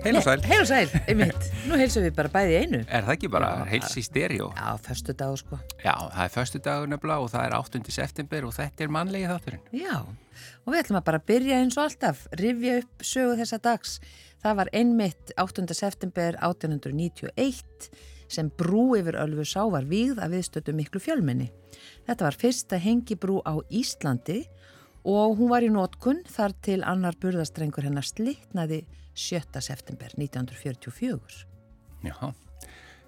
Heil og sæl. Heil og sæl, einmitt. Nú heilsum við bara bæði einu. Er það ekki bara heils í stereo? Já, förstu dag sko. Já, það er förstu dagur nefnilega og það er 8. september og þetta er mannlegi þátturinn. Já, og við ætlum að bara byrja eins og alltaf, rifja upp sögu þessa dags. Það var einmitt 8. september 1891 sem brú yfir Ölfu sá var vígð að viðstötu miklu fjölmenni. Þetta var fyrsta hengibrú á Íslandi og hún var í nótkunn þar til annar burðastrengur hennar slittnaði 7. september 1944. Já.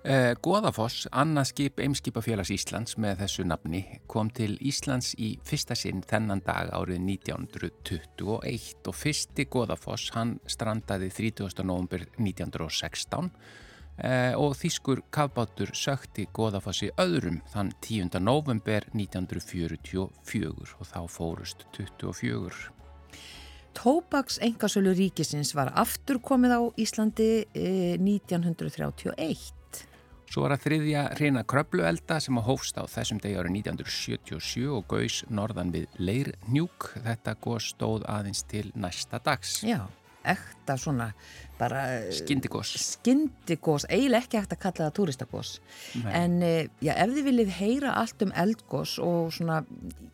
Eh, Goðafoss, annað skip Eimskipafélags Íslands með þessu nafni, kom til Íslands í fyrsta sinn þennan dag árið 1921 og fyrsti Goðafoss, hann strandaði 30. november 1916 eh, og þýskur kafbátur sökti Goðafossi öðrum þann 10. november 1944 og þá fórust 24. Tóbaks engasölu ríkisins var aftur komið á Íslandi eh, 1931. Svo var að þriðja reyna kröpluelda sem að hófst á þessum degi árið 1977 og gaus norðan við Leirnjúk. Þetta góð stóð aðeins til næsta dags. Já, ekta svona bara... Skindigós. Skindigós, eiginlega ekki hægt að kalla það turistagós. En eh, já, ef þið viljið heyra allt um eldgós og svona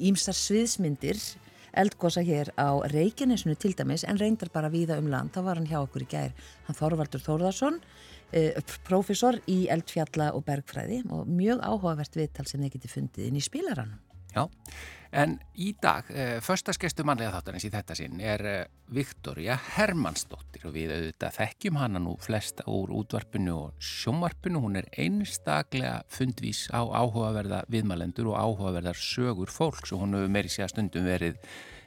ímsar sviðsmyndir eldgósa hér á Reykjanesinu til dæmis en reyndar bara víða um land. Þá var hann hjá okkur í gær, hann Þorvaldur Þórðarsson eh, profesor í eldfjalla og bergfræði og mjög áhugavert viðtal sem þið geti fundið inn í spilaranum Já, en í dag eh, förstaskeistu mannlega þáttarins í þetta sinn er eh, Viktoria Hermannsdóttir og við auðvitað þekkjum hana nú flesta úr útvarpinu og sjómarpinu hún er einstaklega fundvís á áhugaverða viðmælendur og áhugaverðar sögur fólks og hún hefur meiri sér stundum verið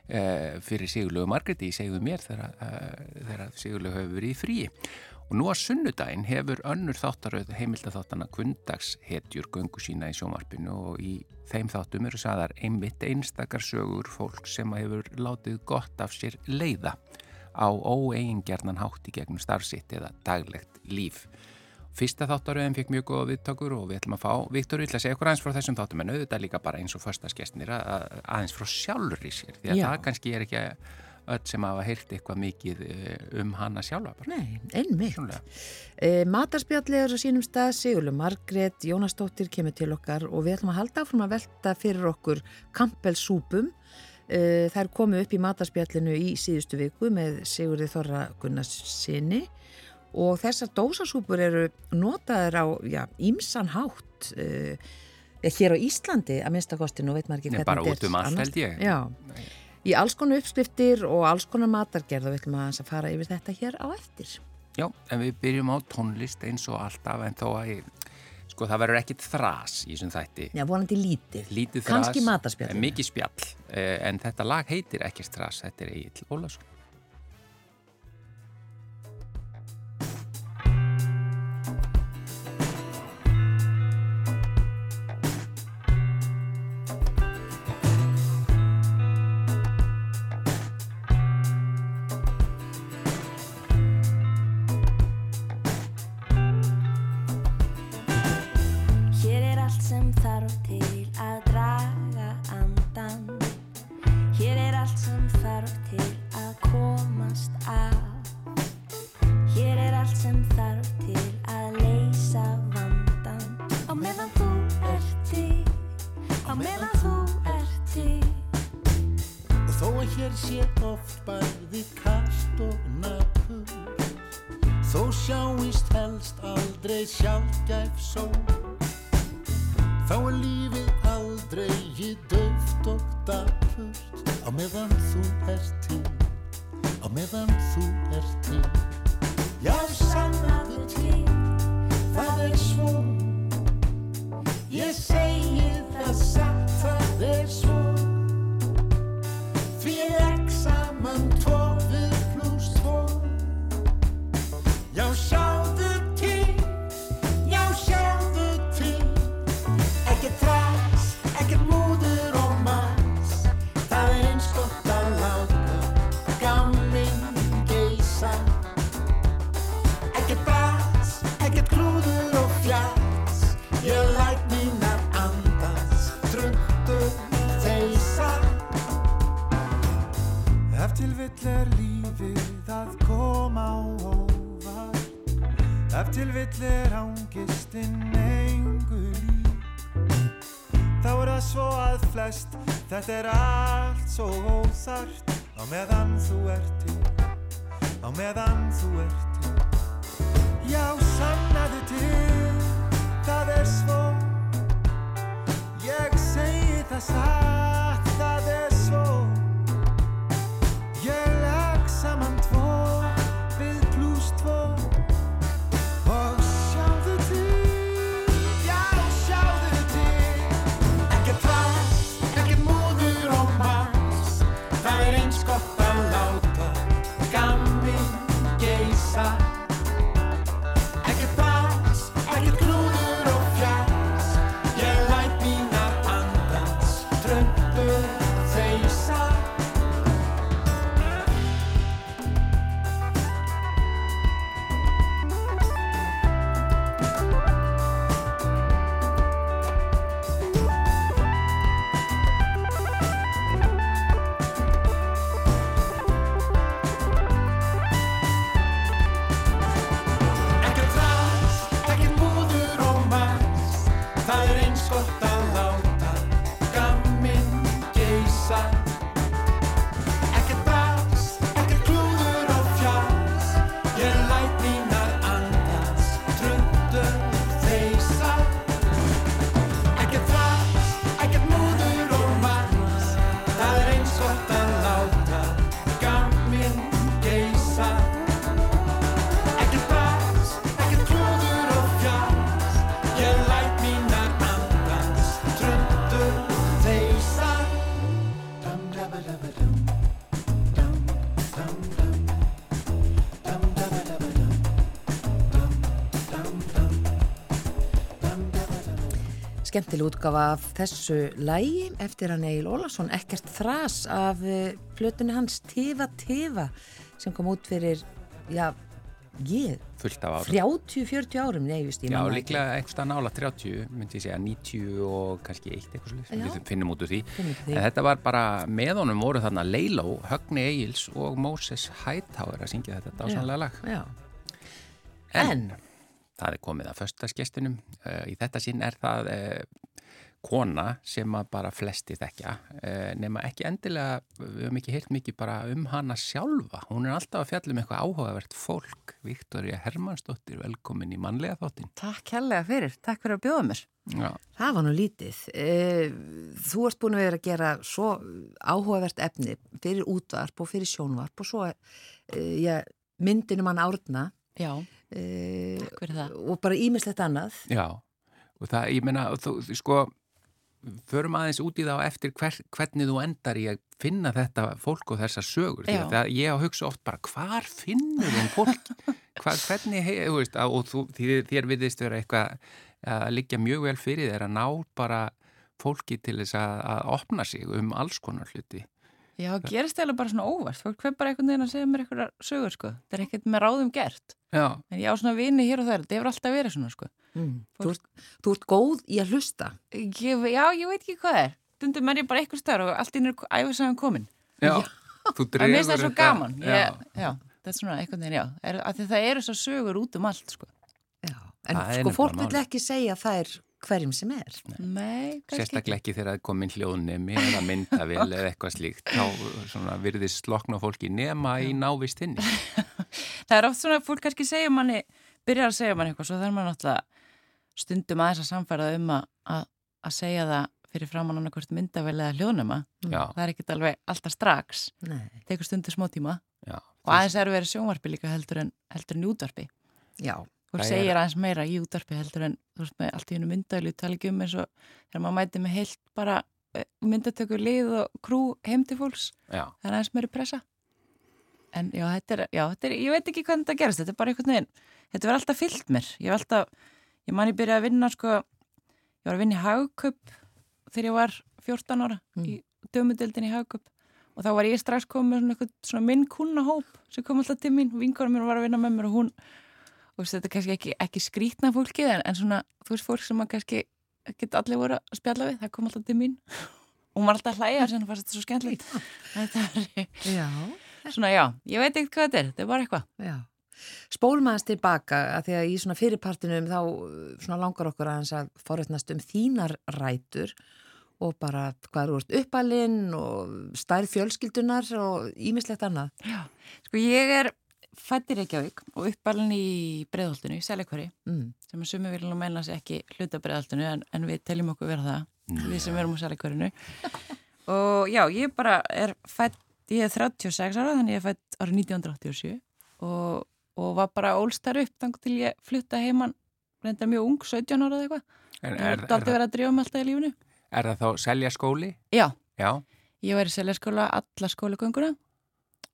eh, fyrir Sigurlegu Margreti í segðu mér þegar Sigurlegu hefur verið í fríi og nú að sunnudaginn hefur önnur þáttaröð heimildaþáttana kundags hetjur göngu sína í sjómarpinu og í þeim þáttum eru saðar einmitt einstakar sögur fólk sem hefur látið gott af sér leiða á óeigingjarnan hátt í gegnum starfsitt eða daglegt líf. Fyrsta þáttaröðin fekk mjög góða viðtakur og við ætlum að fá Viktor vill að segja okkur aðeins frá þessum þáttum en auðvitað líka bara eins og förstaskestnir að, aðeins frá sjálfur í sér því að Já. það kannski er ekki öll sem hafa heyrt eitthvað mikið eh, um hana sjálfa bara. Nei, einmitt. E, Matarspjallið er á sínum stað Sigurlu Margrét, Jónasdóttir kemur til okkar og við ætlum að halda áfram að velta fyrir okkur kampelsúpum. E, þær komu upp í matarspjallinu í síðustu viku með Sigurði Þorra Gunnarsinni og þessar dósasúpur eru notaðir á ímsan hátt e, hér á Íslandi að minnstakosti, nú veit maður ekki Nei, hvernig bara þetta út um er allt, held ég. Já, í alls konar uppskriftir og alls konar matargerð og við ætlum að fara yfir þetta hér á eftir. Já, en við byrjum á tónlist eins og alltaf en þó að sko það verður ekkit þras í þessum þætti. Já, vonandi lítið. Lítið þras. Kannski matarspjall. Mikið spjall, eh, en þetta lag heitir ekkert þras, þetta er Egil Ólason. Skemmtileg útgafa af þessu lægi eftir hann Egil Ólason, ekkert þras af uh, plötunni hans Tifa Tifa sem kom út fyrir, já, ég, fullt af árum 30-40 árum, nei, just, ég Já, man það líklega einhverstað nála 30, myndi ég segja 90 og kannski eitt eitthvað Já. við finnum út úr því. Því. En þetta var bara, með honum voru þarna Leiló, Högni Egils og Moses Hightower að syngja þetta dásanlega lag. Já, En, En? það er komið að föstaskestunum. Uh, í þetta sinn er það uh, kona sem að bara flesti þekkja, uh, nema ekki endilega, við höfum ekki heyrt mikið bara um hana sjálfa. Hún er alltaf að fjalla um eitthvað áhugavert fólk. Viktoria Hermannsdóttir, velkomin í mannlega þáttin. Takk hellega fyrir, takk fyrir að bjóða mér. Já, það var nú lítið. Eh, Þú ert búin að vera að gera svo áhugavert efni fyrir útvarp og fyrir sjónvarp og svo eh, já, myndinum hann árna Já, eh, takk fyrir það. og bara ímislegt annað. Já, og það, ég meina, þú, þú, sko, förum aðeins út í það á eftir hver, hvernig þú endar í að finna þetta fólk og þessar sögur. Því að ég hugsa oft bara, hvar finnur hún fólk? Hva, hvernig, hei, þú veist, og þú, þér, þér viðist vera eitthvað að liggja mjög vel fyrir þér að ná bara fólki til þess að, að opna sig um alls konar hluti. Já, gerist eða bara svona óvart. Fólk hver bara einhvern veginn að segja mér eitthvað sögur, sko. Það er ekkert með ráðum gert. Já, En ég á svona vini hér og þar, þetta hefur alltaf verið svona, sko. Mm. Þú, ert, þú ert góð í að hlusta. Ég, já, ég veit ekki hvað það er. Dundum er ég bara eitthvað stöður og allt inn er æfisagan komin. já, þú Það er mest það dregur svo þetta- gaman. Já, Ég, já, þetta er svona einhvern veginn, já. Er, að það eru svo sögur út um allt, sko. Já. En Það er sko fólk vil ekki segja það er hverjum sem er. Nei, Sérstaklega ekki þegar það er komin hljóðnemi eða myndavél eða eitthvað slíkt þá svona, virðist slokna fólki nema í návistinni. Það er oft svona að fólk kannski segja manni, byrjar að segja manni eitthvað, svo þarf maður náttúrulega stundum aðeins að samfæra um að, að, að segja það fyrir framann annarkvort myndavel eða hljóðnuma. Já, Það er ekkert alveg alltaf strax, Nei. tekur stundu smá tíma já. og aðeins er verið sjónvarpi líka heldur en, heldur en útvarpi. Já. Er- segir aðeins meira í útvarpi heldur en þú veist með allt í hennu myndavel, tala ekki um eins og þegar maður mæti með heilt bara eh, myndatöku lið og krú heim til fólks, Já, það er aðeins meiri pressa. En já, þetta er, já, þetta er, ég veit ekki hvernig þetta gerast, þetta er bara einhvern veginn, þetta verður alltaf fyllt mér. Ég var alltaf, ég man ég byrjaði að vinna, sko, ég var að vinna í hagkaup þegar ég var 14 ára Mm. í dömudeldin í hagkaup og þá var ég strax komið með svona, svona minn kunnahóp sem kom alltaf til mín, vinkarum mér var að vinna með mér og hún, veist, þetta er kannski ekki, ekki skrítna fólkið en, en svona, þú veist, fólk sem að kannski geta allir voru að spjalla við, það kom alltaf til mín og var alltaf að hlæja sem fannst þetta svo skemmtilegt. Þetta er, Já. Svona já, ég veit ekkert hvað þetta er, þetta er bara eitthvað. Já. Spólum aðeins tilbaka að því að í svona fyrirpartinum þá svona langar okkur aðeins að forveitnast um þínar rætur og bara hvað eru úrst uppalinn og stærð fjölskyldunar og ímislegt annað. Sko ég er fættir Reykjavík og uppalinn í breðholtinu, í Sæleikværi, Mm. sem að sumi vilja nú meina sig ekki hluta breðholtinu en, en við teljum okkur vera það, við sem erum á Sæleikværinu. og já, ég bara er fætt, ég er 36 ára, þannig ég er fætt árið 1987 og, og var bara ólstar upp þannig til ég flutta heimann, reynda mjög ung, 17 ára eða eitthvað. En er, er, er, verið að drífa mig alltaf í lífinu. er það þá selja skóli? Já, Já. Ég var í seljaskóla alla skólagönguna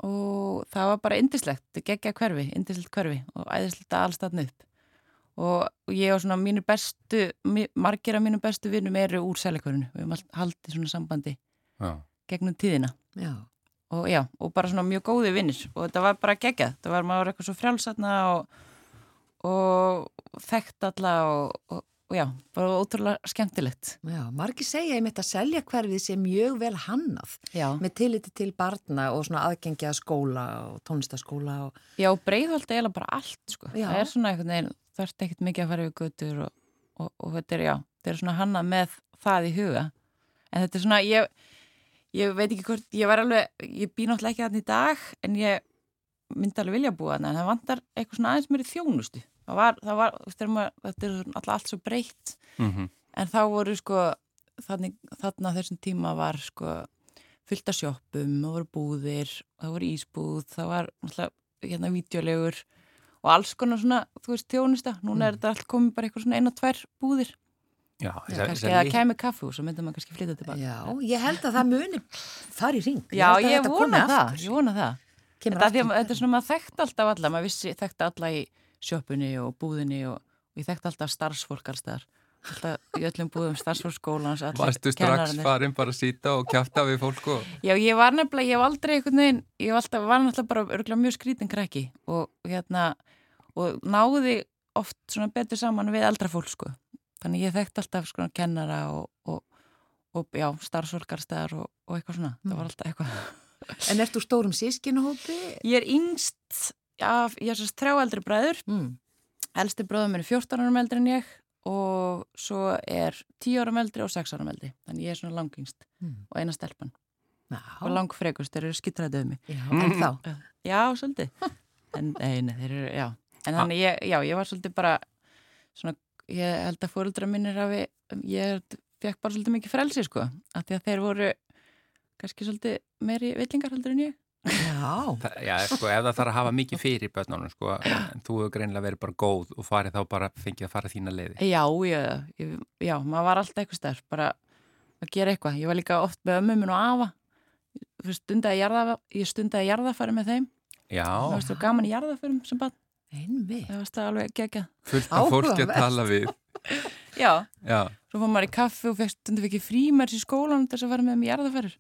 og það var bara indislegt, geggja hverfi, indislegt hverfi og æðislegt að allstatna upp. Og, ég og svona mínu bestu, margir af mínu bestu vinnum eru úr seljakörinu. Við höfum haldið svona sambandi Já. gegnum tíðina. Já. Og já, og bara svona mjög góði vinnir. Og þetta var bara geggjað. Það var maður eitthvað svo frjálsatna og, og þekkt alla og, og, og já, bara ótrúlega skemmtilegt. Já, margir segja einmitt að selja hverfið sé mjög vel hannað Já. með tilliti til barna og svona aðgengja skóla og tónlistaskóla og Já, breiðholt er bara allt, sko. Já. Það er svona einhvern veginn, það ert ekkert mikið að fara yfir götur og, og, og þetta er, já, þetta er svona hannað með það í huga. En þetta er svona, ég, ég veit ekki hvort, ég var alveg, ég bý náttúrulega ekki þannig í dag, en ég myndi alveg vilja búa þannig, en það vantar eitthvað svona aðeins mér í þjónustu. Það var, það var, þetta er alltaf allt svo breytt, Mm en þá voru sko, þannig, þarna þessum tíma var sko fullt af sjoppum, það voru búðir, það voru ísbúð, það var náttúrulega hérna vídeolegur og alls konar svona, þú veist, þjónusta. Núna er þetta allt komið bara eitthvað svona eina, tvær búðir. Já, Já, þessar- kannski lit- kemur kaffu og svo myndum maður kannski flytja tilbaka. Já, ég held að það muni fara í ring. Já, að ég komi vona það, ég vona það. Þetta er svona maður þekkt alltaf alla, maður vissi þekkt alla í sjoppunni og búðinni og, og ég þekkt alltaf starfsfólk allstaðar. Alltaf í öllum búðum starfsfólkskólans, allir Varstu strax farin bara að sýta og kjafta við fólk og... Já, ég var nefnilega, ég var aldrei einhvern veginn, ég var alltaf, var náttúrulega bara örgulega mjög skrítin krakki og hérna, og náði oft svona betur saman við eldra fólk, sko. Þannig ég þekkt alltaf svona kennara og, og, og já, starfsfólkarstæðar og, og eitthvað svona. Það var alltaf eitthvað. En ert þú stórum sískinuhópi? Ég er yngst, já, ég er svo þrjá eldri bræður, Mm. elsti bróðum minn er 14 árum eldri en ég og svo er 10 árum eldri og 6 árum eldri. Þannig ég er svona langingst Mm. og eina stelpan. Já, Og langfregust, þeir eru skitræðið um mig. já, en þá. Já, svolítið. En, nei, þeir eru, já. En þannig, ég, já, ég var svolítið bara, svona, ég held að fóruldra minnir hafi, ég fekk bara svolítið mikið frelsi, sko. Af því að þeir voru kannski svolítið meiri villingar heldur en ég. Já, Það, já, sko, ef það þarf að hafa mikið fyrir börnunum, sko, en þú hefur greinilega verið bara góð og farið þá bara fengið að fara þína leiði. Já, já, ég, já, maður var alltaf eitthvað stærf, bara að gera eitthvað. Ég var líka oft með ömmu minn og afa. Jarða, ég stundaði jarðafæri með þeim. Já, Það var svo gaman í jarðafærum sem bara, einmitt. það var stað alveg geggjað. fullt af fólki að tala við. Já, Já, Svo fór maður í kaffi og fekk stundum ekki frímers í skólanum til þess að fara með mér jarðaferður.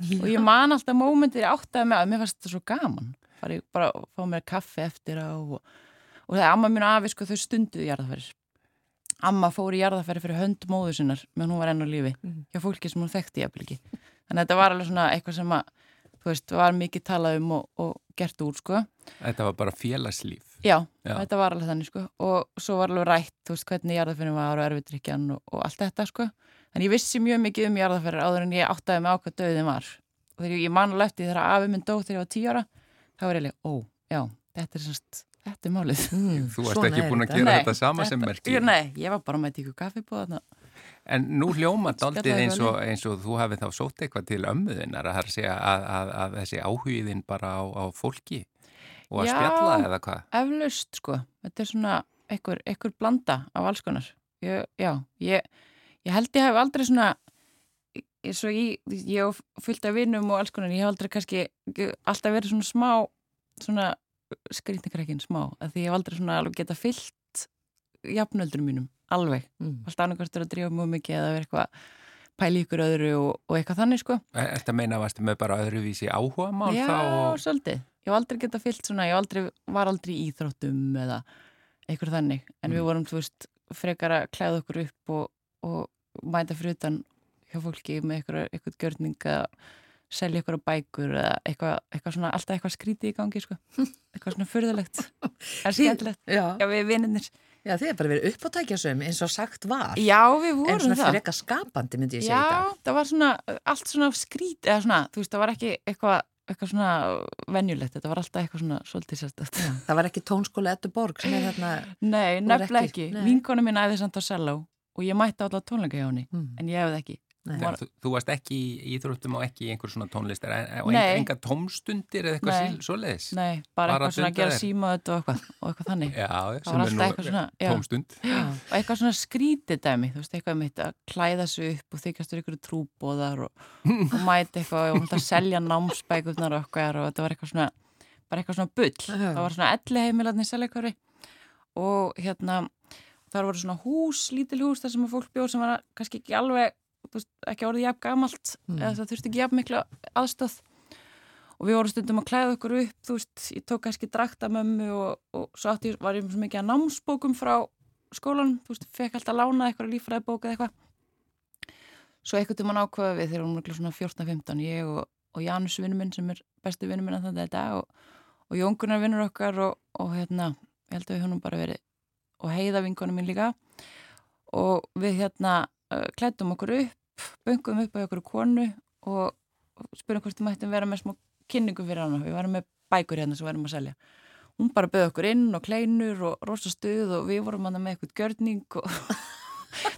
Og ég man alltaf mómentir ég áttaði með að mér fannst þetta svo gaman. Fari bara að fá mér kaffi eftir á og, og það er amma mín afi sko þau stunduðu jarðaferðir. Amma fór í jarðaferði fyrir hönd móður sinnar meðan hún var enn á lífi. Hjá fólki sem hún þekkti jafnvel ekki. Þannig að þetta var alveg svona eitthvað sem að, þú veist, var mikið talað um og, og gert úr sko. þetta var bara félagslíf. Já, Já. þetta var alveg þannig sko. Og svo var alveg rætt, þú veist, hvernig jarðaferðin var og erfiðrykjan og, og allt þetta sko. En ég vissi mjög mikið um jarðaferðir áður en ég áttaði mig á hvað döðin var. Og þegar ég, ég man alveg eftir þegar afi minn dó þegar ég var tíu ára þá var ég leið, ó, já, þetta er semst þetta er málið. Mm, Þú varst ekki búin að þetta. gera Nei, þetta sama sem merki. Ég- Nei, ég var bara með tíku kaffi på þarna. En nú hljóma daldið Spjallaði eins eins og þú hefði þá sótt eitthvað til ömmuðinnar að, að, segja að, að, að þessi áhugiðin bara á, á fólki og að Já. spjalla eða hvað. eflaust sko, þetta er svona einhver, einhver blanda af alls konar ég, já, ég, ég held ég hef aldrei svona eins og ég, ég hef fullt af vinnum og alls konar, ég hef aldrei kannski alltaf verið svona smá svona skrýtnikrækin smá, að því ég hef aldrei svona alveg geta fyllt jafnöldur mínum, alveg Mm. alltaf annarkvæmstur að drífa mjög mikið eða vera eitthvað pæli ykkur öðru og, og eitthvað þannig sko Er þetta meina að varstu með bara öðruvísi áhuga mál Já, þá? Og... svolítið. Ég hef aldrei getað fyllt svona, ég aldrei, var aldrei í íþróttum eða eitthvað þannig. En Mm. við vorum, þú veist, frekar að klæða okkur upp og, og mæta fyrir utan hjá fólki með eitthvað, eitthvað gjörning að selja á bækur eða eitthvað, eitthvað svona, alltaf eitthvað skrítið í gangi sko. eitthvað svona furðulegt en skemmtilegt, Já, já við vinnir já þið er bara verið uppátækjasum eins og sagt var. já við en vorum svona það freka skapandi myndi ég segja í já, það var svona allt svona skrít eða svona, þú veist, það var ekki eitthvað eitthvað svona venjulegt, þetta var alltaf eitthvað svona svolítið sérstætt það var ekki tónskóla Eddu Borg sem er þarna Nei, nefnilega ekki- vinkonu mín æði samt á selló og ég mætti alltaf tónleika hjá henni mm, en ég hefði ekki Nei. Var- Þú, þú varst ekki í íþróttum og ekki í einhver svona tónlistar og Nei. enga tómstundir eða eitthvað svoleiðis? Nei, bara Bara eitthvað svona að gera þér. síma og eitthvað, og eitthvað þannig Já, sem er nú eitthvað svona, já. tómstund. og eitthvað svona skrítið dæmi þú veist, eitthvað mitt að klæða sig upp og þykjast ykkur trúbóðar og, og mæti eitthvað og að selja námsbækurnar og okkar og þetta var eitthvað svona bara eitthvað svona bull, Já. það var svona elli heimilarni seljakari og hérna þar voru svona hús, lítil hús þar sem að fólk bjóð sem var kannski ekki alveg veist, ekki orðið jafn gamalt Mm. eða það þurfti ekki jafn mikla aðstöð og við vorum stundum að klæða okkur upp þú veist, ég tók kannski draktamömmu og, og svo ég- var ég mikið að námsbókum frá skólanum, þú veist, fekk alltaf lánað eitthvað líffræðibók eða eitthvað. Svo eitthvað til mann ákvaða við þegar hún var svona 14-15, ég og, og Janus vinnu minn sem er besti vinnu minn að þetta og, og Jóngunar vinnur okkar og, og hérna, ég held að við húnum bara verið og heiða vingunum minn líka. Og við hérna uh, klættum okkur upp, böngum upp á okkur konu og, spurðum hvort þið mættum vera með smá kynningu fyrir hana. Við varum með bækur hérna sem við varum að selja. Hún bara bauð okkur inn og kleinur og rosa stuð og við vorum hana með eitthvað gjörning og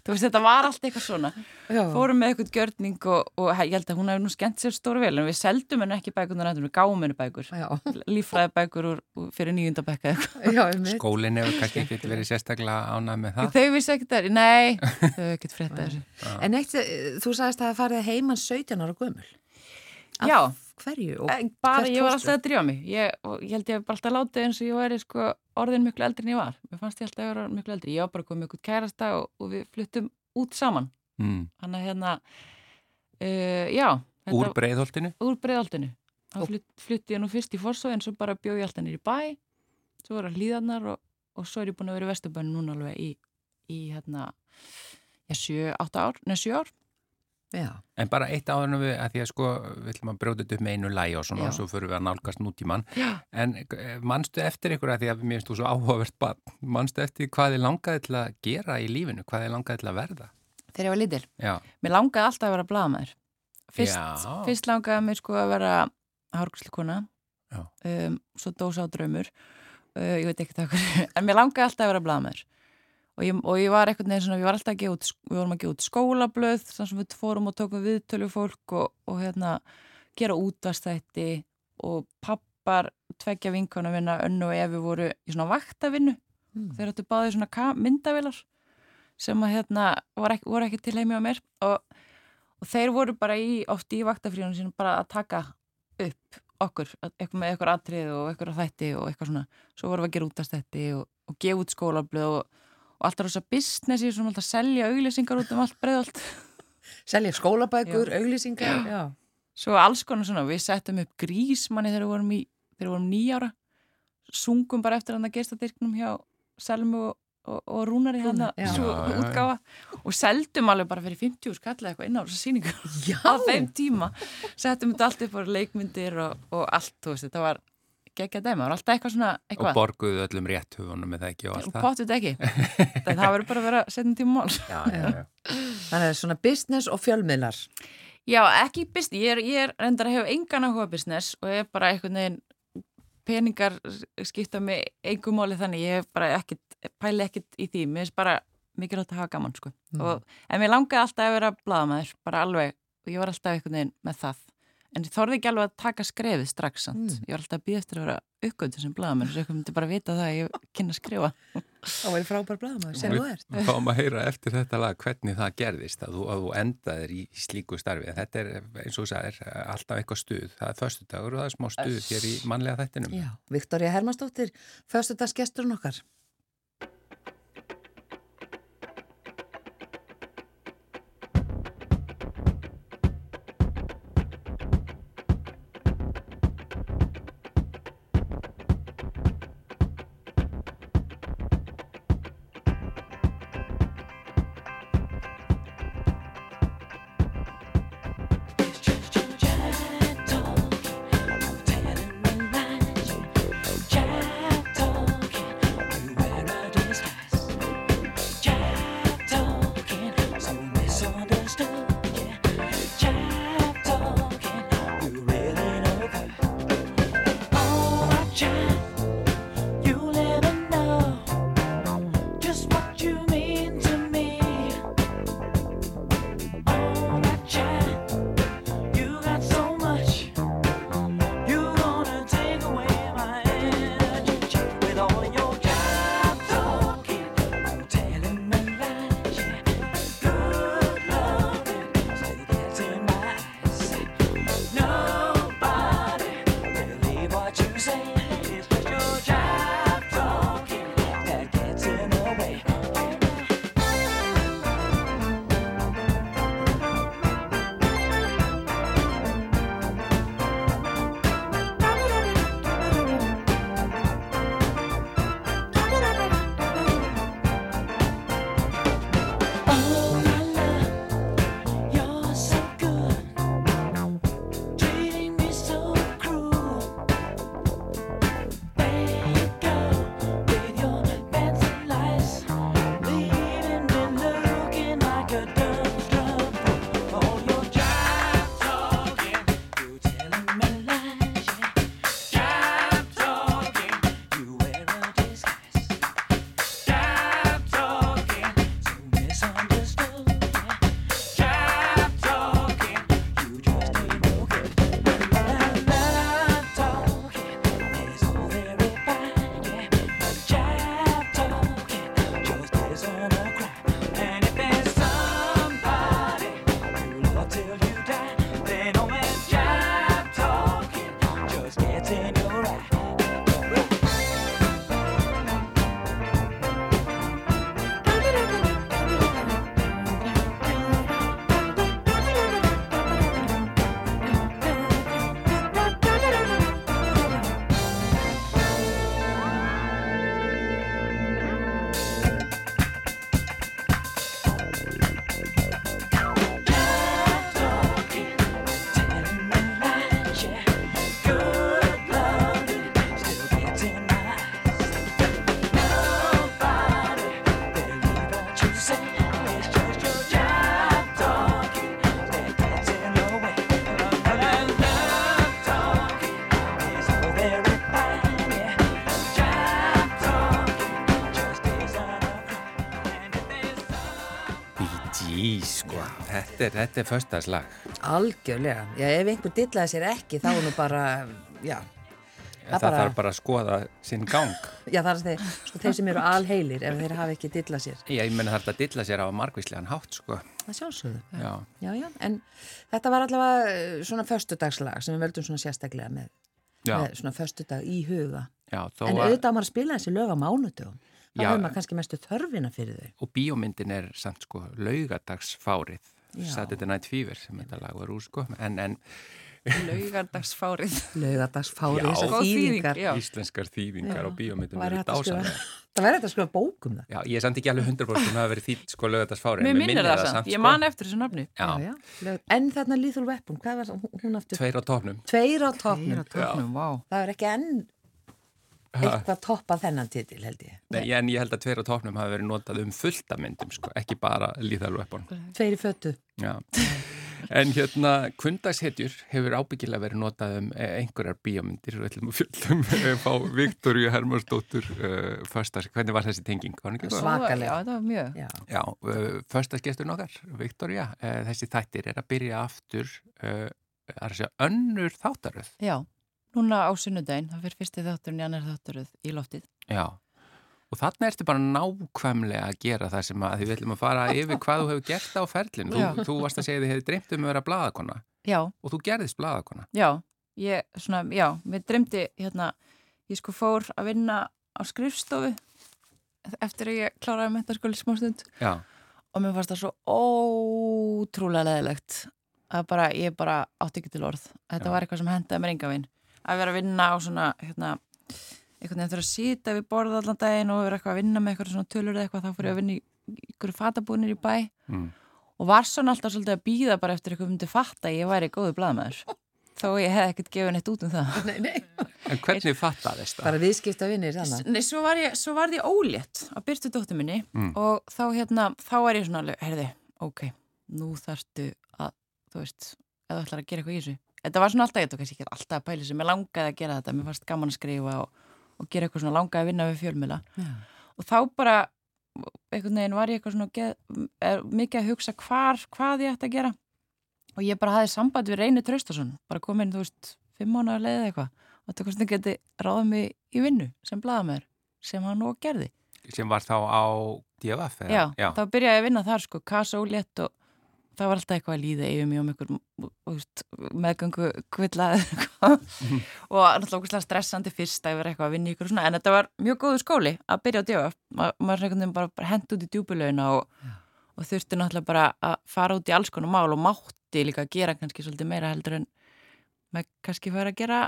þú veist þetta var allt eitthvað svona Já. fórum með eitthvað gjörning og, og ég held að hún hefði nú skemmt sér stóru vel en við seldum henni ekki bækunar við gáum henni bækur Já, líffræði bækur úr, úr, fyrir nýjundabækka eitthvað já, einmitt. Skólinn hefur kannski ekkert verið sérstaklega ánað með það. þau vissi ekkert það, nei þau hefur ekkert frétta þessu En eitt, eh, þú sagðist að það farið heimann 17 ára gömul. Já. Hverju? Bara ég var alltaf að drífa mig. Ég, og ég held ég hef bara alltaf látið eins og ég væri sko, orðin miklu eldri en ég var. Mér fannst ég alltaf að vera miklu eldri. Ég var bara komið ykkur kærasta og, og við fluttum út saman. Mm. hann að hérna uh, já þetta- Úr breiðholtinu? úr breiðaldinu þá flutt, flutti ég nú fyrst í Forsó en svo bara bjóð ég alltaf nýri bæ. Svo voru hlýðarnar og, og svo er ég búin að vera í Vesturbæn núna alveg í, í hérna já, sjö, átta ár, neða sjö ár Já, En bara eitt áður en við, að því að sko, við ætlum að brjóta þetta upp með einu lægi og svona Já. og svo fyrir við að nálgast nútíman. já, En eh, manstu eftir ykkur að því að mér finnst þú svo áhugavert barn, manstu eftir hvað þið langaði til að gera í lífinu, hvað þið langaði til að verða? þegar ég var lítil. Já, mér langaði alltaf að vera blaðamæður fyrst, fyrst langaði mér sko að vera hárgríslukona Já. um, svo dósa á draumur. Uh, ég veit ekki það hverju en mér langaði alltaf að vera blaðamæður og ég, og ég var eitthvað neður svona, við varum alltaf að gefa út, við vorum að gefa út skólablöð þannig sem við fórum og tókum viðtölu fólk og, og hérna gera útastætti og pappar tveggja vinkona vinna önnu og efi voru í svona vaktavinnu. Mm. þeir áttu báði svona myndavilar sem að hérna voru ekki, voru ekki til heimi á mér. Og, og þeir voru bara í, oft í vaktafríunum sínum bara að taka upp okkur, eitthvað með eitthvað atrið og eitthvað þætti og eitthvað svona. Svo vorum við að gera útastætti og, og gefa út skólablöð og, og alltaf rosa businessi sem alltaf selja auglýsingar út um allt breiðalt. Selja skólabækur, auglýsingar, já. svo alls konar svona, við settum upp grísmanni þegar við vorum í, þegar við vorum nýjára sungum bara eftir hann að gestadirknum hjá Selmu og, og, og Rúnari hann já. Já, já, já. útgáfa. Og seldum alveg bara fyrir 50 skall eitthvað inn á þessa síningu Já, á þeim tíma. Settum þetta allt upp á leikmyndir og, og allt, þú veist, þetta var geggja dæma, það var alltaf eitthvað svona og eitthvað, borguðu öllum rétt hugunum með það ekki og allt og það. potið ekki það verður bara að vera setjum tíma mál Já, já, já. þannig að svona business og fjölmiðlar. Já, ekki business, ég er, ég er reyndar að hefa engan áhuga business og ég er bara einhvern veginn peningar skipta mig engum máli þannig ég hef bara ekkit, pæli ekkit í því mér finnst bara mikilvægt að hafa gaman sko. Mm. og, en mér langaði alltaf að vera blaðamæður bara alveg, og ég var alltaf einhvern veginn með það en ég þorði ekki alveg að taka skrefið strax Mm. ég var alltaf að býða eftir að vera uppgöndu sem blaðamæður, svo ég myndi bara vita það að ég kynna að skrifa Það væri frábær blaðamaður, sem þú ert. Við fáum að heyra eftir þetta lag hvernig það gerðist að þú, að þú endaðir í slíku starfi. Þetta er eins og þú sagðir alltaf eitthvað stuð. Það er föstudagur og það er smá stuð hér í mannlega þættinum. Já, Viktoria Hermannsdóttir, föstudagsgesturinn okkar. Þetta er, þetta er föstaslag. Algjörlega. Já, ef einhver dillaði sér ekki, þá er nú bara, já, Það, bara- þarf bara að skoða sinn gang. já það er þeir, sko, þeir sem eru alheilir ef þeir hafa ekki dillað sér. Ég menna þarf að dilla sér á margvíslegan hátt, sko. Það sjálfsögðu. Já, Já, já, en þetta var allavega eh, svona föstudagslag sem við veldum svona sérstaklega með, já, með svona föstudag í huga. já, þó En að, auðvitað á maður að spila þessi lög á mánudögum. Það Já. hefur maður kannski mestu þörfina fyrir þau. og bíómyndin er samt, sko, laugadagsfárið. Saturday Night Fever sem þetta lag var úr, sko. En, en Laugardagsfárið. Laugardagsfári, Já. þessar þýðingar. íslenskar þýðingar hægt að skrifa- dásamlega. Það væri þetta að skrifa bókum það. Já, ég er samt ekki alveg 100% um að hafa verið þýtt, sko, laugadagsfárið. Mér en minnir það samt, ég sko. man eftir þessu. Lög- En þarna Lethal Weapon, hvað var hún- aftur? tveir á tóknum. Tveir á toppnum. Tóknum. Það er ekki enn eitthvað toppað þennan titil held ég. Nei, en ég held að tveir á tóknum hafi verið notað um fullta myndum, sko, ekki bara Lethal Weapon. Tveir í fötu. Já. En hérna, kundagshetjur hefur ábyggilega verið notað um eh, einhverjar bíómyndir og ætlum að fjöldum eh, fá Viktoríu Hermansdóttur uh, föstas, hvernig var þessi tenging? Var hún ekki góð? Svakaleg. Já, það var mjög. Já. Já, uh, föstasgestur nokkar, Viktoría, uh, þessi þættir er að byrja aftur, uh, að segja, önnur þáttaröð. Já, núna á sunnudaginn, það fyrir fyrsti þátturinn í annar þátturöð í loftið. Já, og þarna ertu bara nákvæmlega að gera það sem að því við ætlum að fara yfir hvað þú hefur gert á ferlinu. Já. Þú, þú varst að segja þið hefði dreymt um að vera blaðakonna Já, og þú gerðist blaðakonna. já, ég, svona, já, mér dremdi, hérna, ég sko fór að vinna á skrifstofu eftir að ég kláraði mentaskóli smástund Já, og mér fannst það svo ótrúlega leðilegt að bara, ég bara átti ekki til orð. Þetta Já. var eitthvað sem hendaði mér enga vinn. Að vera að vinna á svona, hérna, einhvern veginn þurfa að sita við borða allan daginn og vera eitthvað að vinna með eitthvað svona tölur eða eitthvað, þá fór ég að vinna í ykkur fatabúnir í bæ mm. og var svona alltaf svolítið að býða bara eftir eitthvað myndi fatta að ég væri góðu blaðmaður. Þó ég hef ekkert gefið neitt út um það. Nei, nei. en hvernig fattaðist það? Bara viðskipta vinnir. Nei, svo var ég, svo var ég ólétt að byrtu dóttur minni Mm. og þá hérna, þá var ég svona alveg, heyrði, ok, nú þarftu að, þú veist, þú ætlar að gera eitthvað í þessu. Þetta var svona alltaf, ég tók kannski ekki alltaf að pæla þessu, mér langaði að gera þetta, mér fannst gaman að skrifa og, og gera eitthvað svona langaði að vinna við fjölmjöla. Og þá bara, einhvern veginn var ég eitthvað svona geð, er, mikið að hugsa hvar, hvað ég ætti að gera. Og ég bara hafði samband við Reyni Traustason, bara komin, þú veist, fimm mánuðar leiðið eitthvað. Og þetta það geti ráðað mig í vinnu sem blaðamæður, sem hann og gerði. Sem var þá á DFF? eða? Já, Já. þá byrjaði ég að vinna þar sko, kassa og létt og það var alltaf eitthvað að líða yfir um einhver meðgöngu kvillað og náttúrulega stressandi fyrst að vera eitthvað að vinna ykkur og svona en þetta var mjög góðu skóli að byrja að djöfa Ma, maður er einhvern veginn bara, bara hent út í djúbulögina og, og þurfti náttúrulega bara að fara út í alls konar mál og mátti líka að gera kannski svolítið meira heldur en maður kannski fara að gera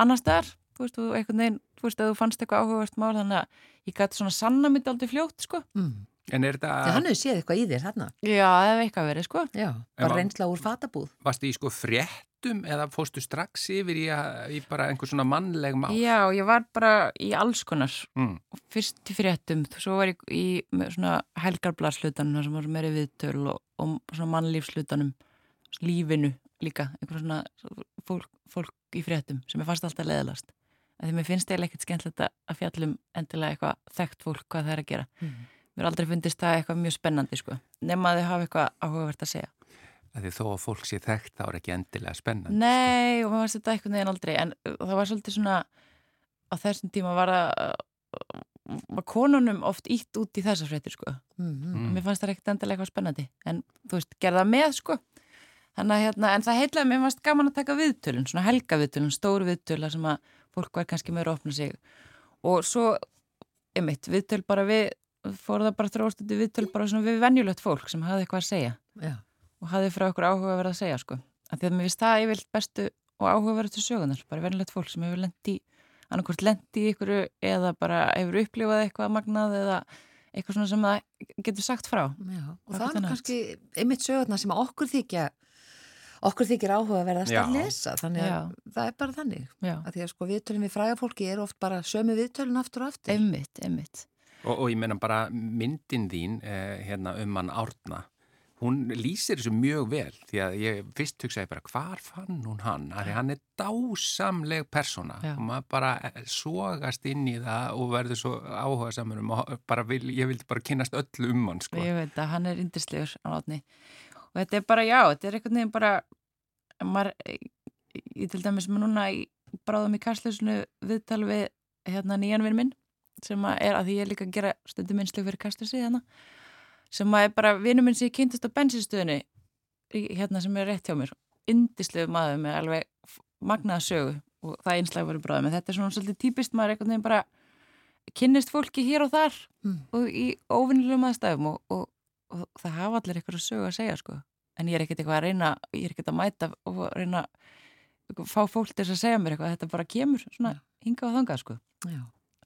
annar staðar. Þú veist, þú einhvern veginn, þú veist, að þú fannst eitthvað áhugavert mál þannig að ég gæti svona sanna mitt aldrei fljótt, sko. Mm. En er þetta, Já, hann hefur séð eitthvað í þér þarna. Já, það hefur eitthvað verið, sko. Já, bara var- reynsla úr fatabúð. varstu í sko fréttum eða fóstu strax yfir í, að, í bara einhver svona mannleg mál? Já, ég var bara í alls konar Mm. fyrst í fréttum, svo var ég í svona helgarblarslutanum þar sem var meiri viðtöl og, og svona mannlífslutanum lífinu líka einhver svona fólk, fólk í fréttum sem ég fannst alltaf leðalast en því mér finnst eiginlega ekkert skemmtilegt að- að fjallum endilega eitthvað þekkt fólk hvað það er að gera Mm. Mér er aldrei fundist það eitthvað mjög spennandi sko, nema að þau hafa eitthvað áhugavert að segja Að Því þó að fólk sé þekkt þá er ekki endilega spennandi. Nei, og maður varst þetta einhvern veginn aldrei en uh, það var svolítið svona á þessum tíma var að uh, var konunum oft ítt út í þessar fréttir sko. Mm -hmm. Mm. Mér fannst það ekkert endilega eitthvað spennandi en þú veist, gerða með sko Þannig að hérna, en það heitlaði mér fannst gaman að taka viðtölun, svona helga viðtölun, stóru viðtöla sem að fólk var kannski meira að opna sig og svo, einmitt, viðtöl bara við, fór það bara þróst þetta viðtöl bara svona við venjulegt fólk sem hafði eitthvað að segja Já. og hafði frá okkur áhuga verið að segja sko. Af því að mér finnst það yfirlt bestu og áhuga verið til sögunar, bara venjulegt fólk sem hefur lendi, annarkvort lendi í ykkur eða bara hefur upplifað eitthvað magnað eða eitthvað svona sem það getur sagt frá. Já. Og það er kannski einmitt sögurnar sem okkur þykja okkur þykir áhuga að verðast að Já. lesa þannig að það er bara þannig Já, að því að sko viðtölum við fræga fólki er oft bara sömu viðtölun aftur og aftur einmitt, einmitt. Og, og ég meina bara myndin þín eh, hérna um hann Árna, hún lýsir þessu mjög vel því að ég fyrst hugsaði bara hvar fann hún hann? Af Því hann er dásamleg persóna. Og maður bara eh, sogast inn í það og verður svo áhuga saman um og vil, ég vildi bara kynast öllu um hann sko. Ég veit að hann er yndislegur á átni og þetta er bara, já, þetta er einhvern veginn bara maður, ég til dæmis með núna bráðum í kastlusinu viðtal við hérna nýjan vinn minn sem að er að því ég er líka að gera stundum minnslu fyrir kastlusi hérna sem að er bara vinnum minn sem ég kynntist á bensinstöðinu hérna sem er rétt hjá mér. Indislegu maður með alveg magnaða sögu og það einslega verið bráðum en þetta er svona svolítið típist maður einhvern veginn bara kynnist fólki hér og þar mm. og í óvinnilegum aðstæðum og, og, og það hafa allir eitthvað að sögu að segja sko. En ég er ekkert eitthvað að reyna ég er ekkert að mæta og reyna fá fólk til að segja mér eitthvað. Þetta bara kemur svona hinga á þangað sko. Já.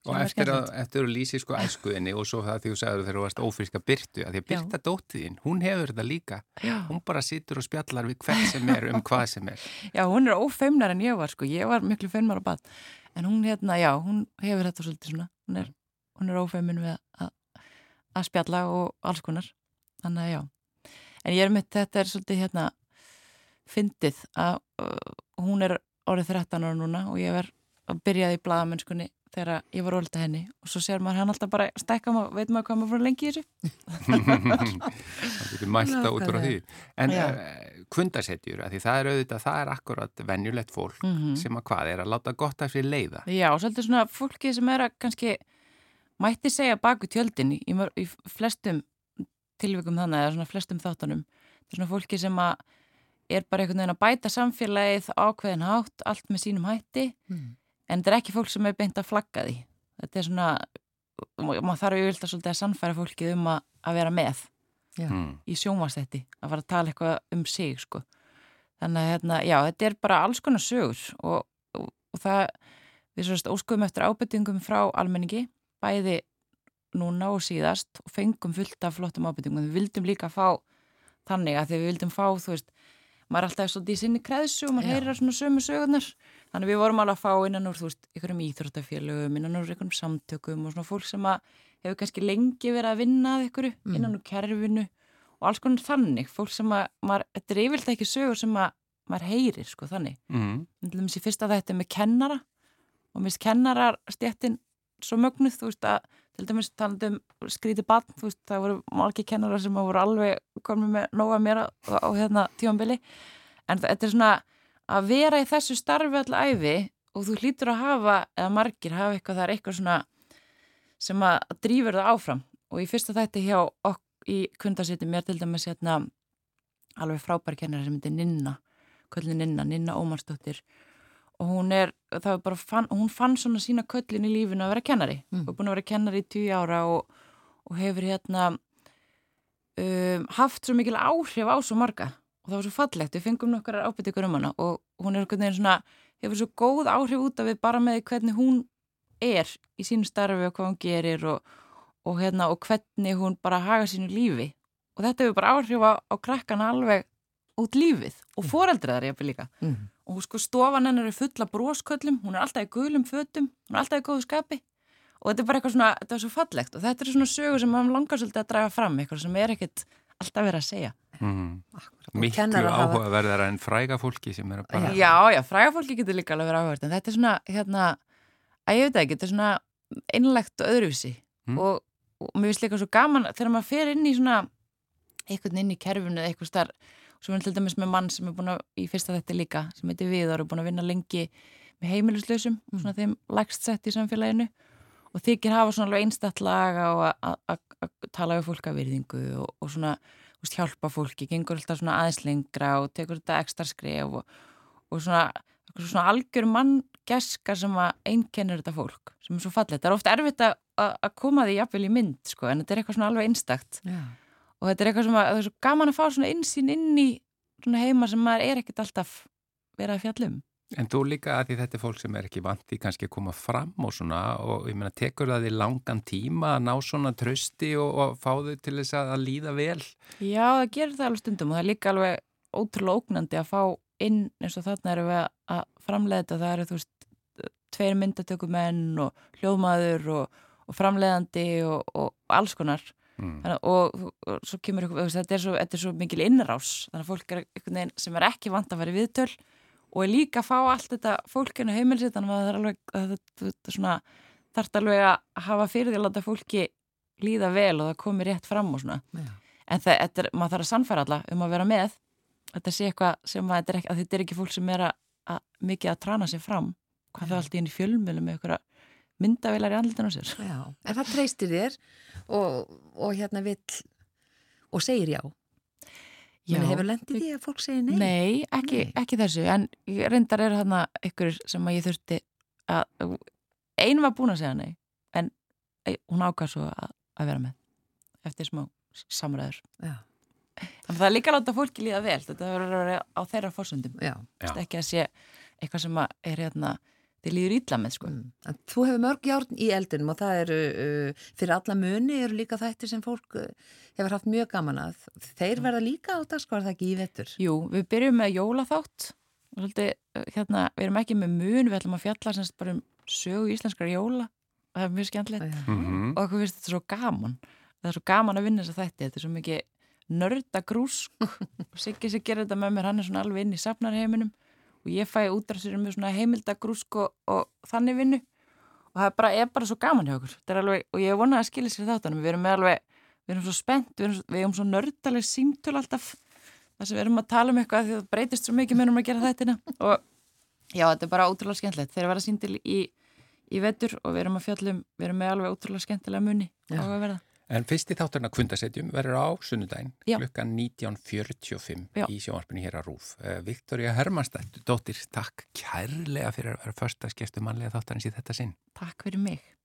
Og eftir að, eftir að lýsi sko æskuðinni og svo það því þú sagður þegar þú varst ófríska Byrtu, að því að Byrta dóttiðinn, hún hefur þetta líka. Já. Hún bara situr og spjallar við hvern sem er um hvað sem er. Já, hún er ófeimnar en ég var sko, ég var miklu feimnar á bad. En hún hérna, já, hún hefur þetta svolítið svona, hún er, hún er ófeimin við að, að spjalla og alls konar. Þannig að já. En ég er mitt, þetta er svolítið hérna fyndið að uh, hún er orðið 13 ára núna og ég er að byrjaði í bladamennskunni þegar ég var ólita henni og svo sér maður hann alltaf bara stækka maður, veit maður hvað maður fór lengi í þessu? Það getur mælta út úr því. En eh, kundasetjur, því það er auðvitað það er akkurat venjulegt fólk mm -hmm. sem að hvað er að láta gott af sér leiða. Já, svolítið svona fólki sem er að kannski mætti segja baku tjöldin í, í flestum tilvikum þannig, eða svona flestum er svona fólki sem að er bara einhvern veginn að bæta samfélagið ákveðin hátt, allt með sínum hætti. Mm en þetta er ekki fólk sem er beint að flagga því. Þetta er svona maður þarf auðvitað svolítið að sannfæra fólkið um að, að vera með mm. í sjónvastætti, að fara að tala eitthvað um sig sko. þannig að hérna, já, þetta er bara alls konar sögur og, og, og það við svo óskuðum eftir ábyrtingum frá almenningi, bæði núna og síðast og fengum fullt af flottum ábyrtingum, við vildum líka fá þannig að því við vildum fá, þú veist maður er alltaf svolítið í sinni kreðsu og maður heyrir svona sömu sögurnar þannig við vorum alveg að fá innan úr þú veist ykkurum íþróttafélögum, innan úr ykkurum samtökum og svona fólk sem að hefur kannski lengi verið að vinna að ykkuru mm. innan úr kerfinu og alls konar þannig fólk sem að, maður, þetta er yfirlega ekki sögur sem að maður heyrir sko þannig mm. til dæmis í fyrsta þetta með kennara og minnst kennarar stjættin svo mögnuð þú veist að til dæmis talandum skríti bann þú veist það voru margi kennarar sem voru alveg komið með nóga mér á, á hérna tímanbili en þetta er svona að vera í þessu starfi alltaf æfi og þú hlýtur að hafa eða margir hafa eitthvað það er eitthvað svona sem að drýfur það áfram. Og í fyrsta þætti hjá okk í kundasettum mér til dæmis hérna alveg frábær kennari sem heitir Ninna köllin Ninna, Ninna Ómarsdóttir. Og hún er, það er bara fann, hún fann svona sína köllin í lífinu að vera kennari. Mm. og búin að vera kennari í tíu ára og, og hefur hérna um, haft svo mikil áhrif á svo marga og það var svo fallegt, við fengum nokkar ábyrtingur um hana og hún er einhvern veginn svona hefur svo góð áhrif út af við bara með hvernig hún er í sínu starfi og hvað hún gerir og, og hérna og hvernig hún bara haga sínu lífi. Og þetta hefur bara áhrif á, á krakkana alveg út lífið og mm. foreldriðar ég hefur líka. Mm. Og sko stofan hennar er fulla brósköllum, hún er alltaf í gulum fötum, hún er alltaf í góðu skapi. Og þetta er bara eitthvað svona, þetta er svo fallegt og þetta er svona sögur sem maður langar svolítið að draga fram eitthvað sem er ekkert alltaf verið að segja mm. Miklu áhugaverðar en fræga fólki sem er að bara Já, já, fræga fólki getur líka alveg verið áhugaverð en þetta er svona, hérna að ég veit ekki, þetta er svona einlegt og öðruvísi mm. og, og mér finnst líka svo gaman þegar maður fer inn í svona eitthvað inn í kerfunu eða eitthvað starf Svo erum við til dæmis með mann sem er búin að, í fyrsta þetta líka, sem heitir Viðar og búin að vinna lengi með heimilislausum, mm. svona þeim lægst sett í samfélaginu og þykir hafa svona alveg og að tala við fólk af virðingu og, og svona veist, hjálpa fólki, gengur alltaf svona aðeinslengra og tekur þetta ekstra skref og, og svona, svona algjör manngeskar sem að einkennir þetta fólk, sem er svo fallið. Það er ofta erfitt að, að koma því jafnvel í mynd, sko, en þetta er eitthvað svona alveg einstakt. Já og þetta er eitthvað sem að, það er svo gaman að fá svona insýn inn í svona heima sem maður er ekkert alltaf verið að fjallum En þú líka að því þetta er fólk sem er ekki vant í kannski að koma fram og svona og ég meina tekur það í langan tíma að ná svona trösti og, og fá þau til þess að, að líða vel? Já, það gerir það alveg stundum og það er líka alveg ótrúlega ógnandi að fá inn eins og þarna eru við að framlega þetta, það eru þú veist tveir myndatökumenn og hljóðmaður og, og framlegandi og, og alls konar. Mm. Þannig, og, svo kemur ykkur, þetta er svo, þetta er svo mikil innrás þannig að fólk er sem er ekki vant að vera viðtöl og er líka að fá allt þetta fólkinu heimilsitt þannig að það er alveg að þetta svona þarf alveg að hafa fyrir því að láta fólki líða vel og það komi rétt fram og svona. Já. en það, þetta er, maður þarf að sannfæra alla um að vera með. Þetta sé eitthvað sem að þetta er ekki, að þetta er ekki fólk sem er að, að mikið að trana sér fram. Hvað það allt í inn í fjölmjölu með einhverja myndavilar í andlutinu á sér. Já, en það treystir þér og, og hérna vill og segir já. Já. Hefur lendið því að fólk segir nei? Nei, ekki, Nei. ekki þessu en reyndar er þarna ykkur sem að ég þurfti að ein var búin að segja nei en hún ákvað svo að, að vera með eftir smá samræður Já, en það er líka að láta fólki líða vel þetta verður að vera á þeirra fórsöndum ekki að sé eitthvað sem að er hérna þið líður ítla með sko Mm. En þú hefur mörg járn í eldinum og það eru, uh, fyrir alla muni eru líka þættir sem fólk uh, hefur haft mjög gaman að. Þeir verða líka á dagskvar það ekki í vettur. Jú, við byrjum með jólaþátt og svolítið, uh, hérna, við erum ekki með mun við ætlum að fjalla semst bara um sögu íslenskar jóla og það er mjög skemmtilegt Já. Mhm. og okkur finnst þetta svo gaman það er svo gaman að vinna þess að þætti þetta er svo mikið nördagrúsk og Siggi sem gerir þetta með mér hann er svona alveg inn í safnarheiminum og ég fæ útræðsir um heimildagrúsk og, og þannig vinnu. Og það er bara, er bara svo gaman hjá okkur. Þetta alveg, og ég vona að skilja sér þáttanum við erum með alveg, við erum svo spennt við erum, við erum svo nördaleg símtöl alltaf. Þar sem við erum að tala um eitthvað því það breytist svo mikið með um að gera þættina og já, þetta er bara ótrúlega skemmtilegt. Þeir eru að vera síndil í, í vetur og við erum að fjallum, við erum með alveg ótrúlega skemmtilega muni á að verða En fyrsti þátturinn að kundasetjum verður á sunnudaginn klukkan 19.45 Já. í sjónvarpinu hér að Rúf. Uh, Viktoria Hermannstætt, dóttir, takk kærlega fyrir að vera första skestu mannlega þáttarins í þetta sinn. Takk fyrir mig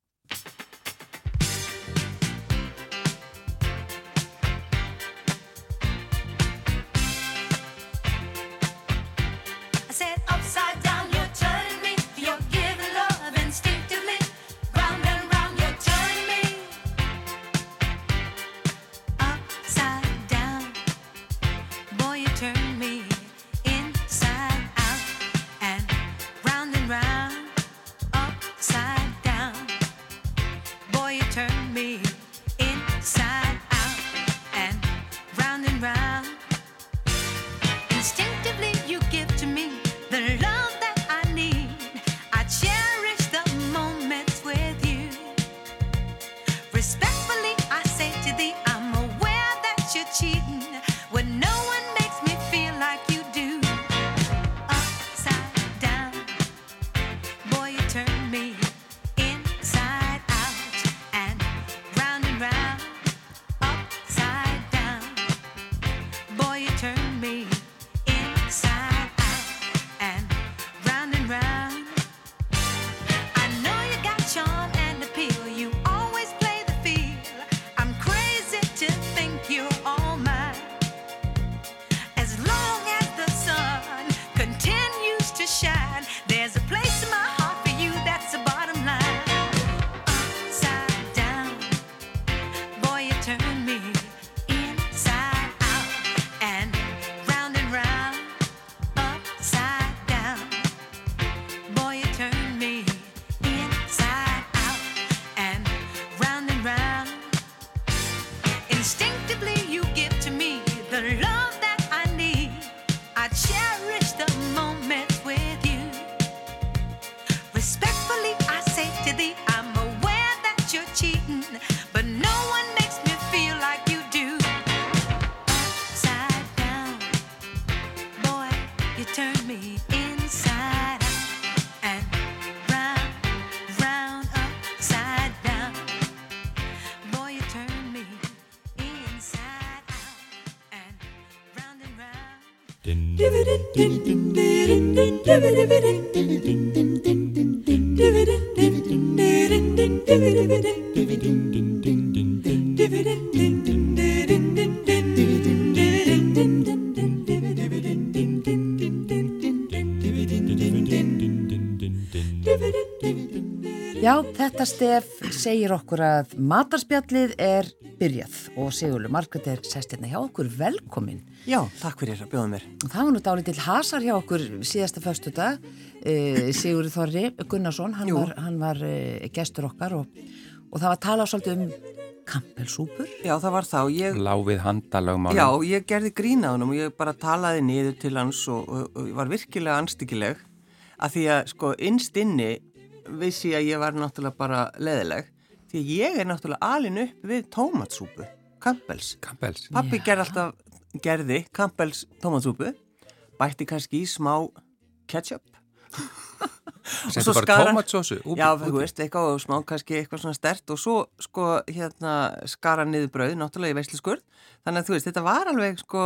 þetta stef segir okkur að matarspjallið er byrjað og Sigurlu Margrét er sest hérna hjá okkur velkomin. Já, takk fyrir að bjóða mér. Og það var nú dálítill hasar hjá okkur síðasta föstudag, uh, Sigurður Þorri Gunnarsson, hann Jú. var, hann var uh, gestur okkar og, og það var talað svolítið um kampelsúpur. Já, það var þá. Ég, Láfið handalögmálum. já, ég gerði grín á hann og ég bara talaði niður til hans og, og, og var virkilega anstíkileg að því að sko innst inni vissi að ég var náttúrulega bara leðileg því ég er náttúrulega alin upp við tómatsúpu, Campbell's. Campbell's. Pappi Já. gerði alltaf, gerði Campbell's tómatsúpu, bætti kannski í smá ketchup. Settu svo skara- tómatsósu út- Já, þú veist, eitthvað og smá kannski eitthvað svona stert og svo sko hérna skara niður brauð, náttúrulega í veisluskurð. Þannig að þú veist, þetta var alveg sko,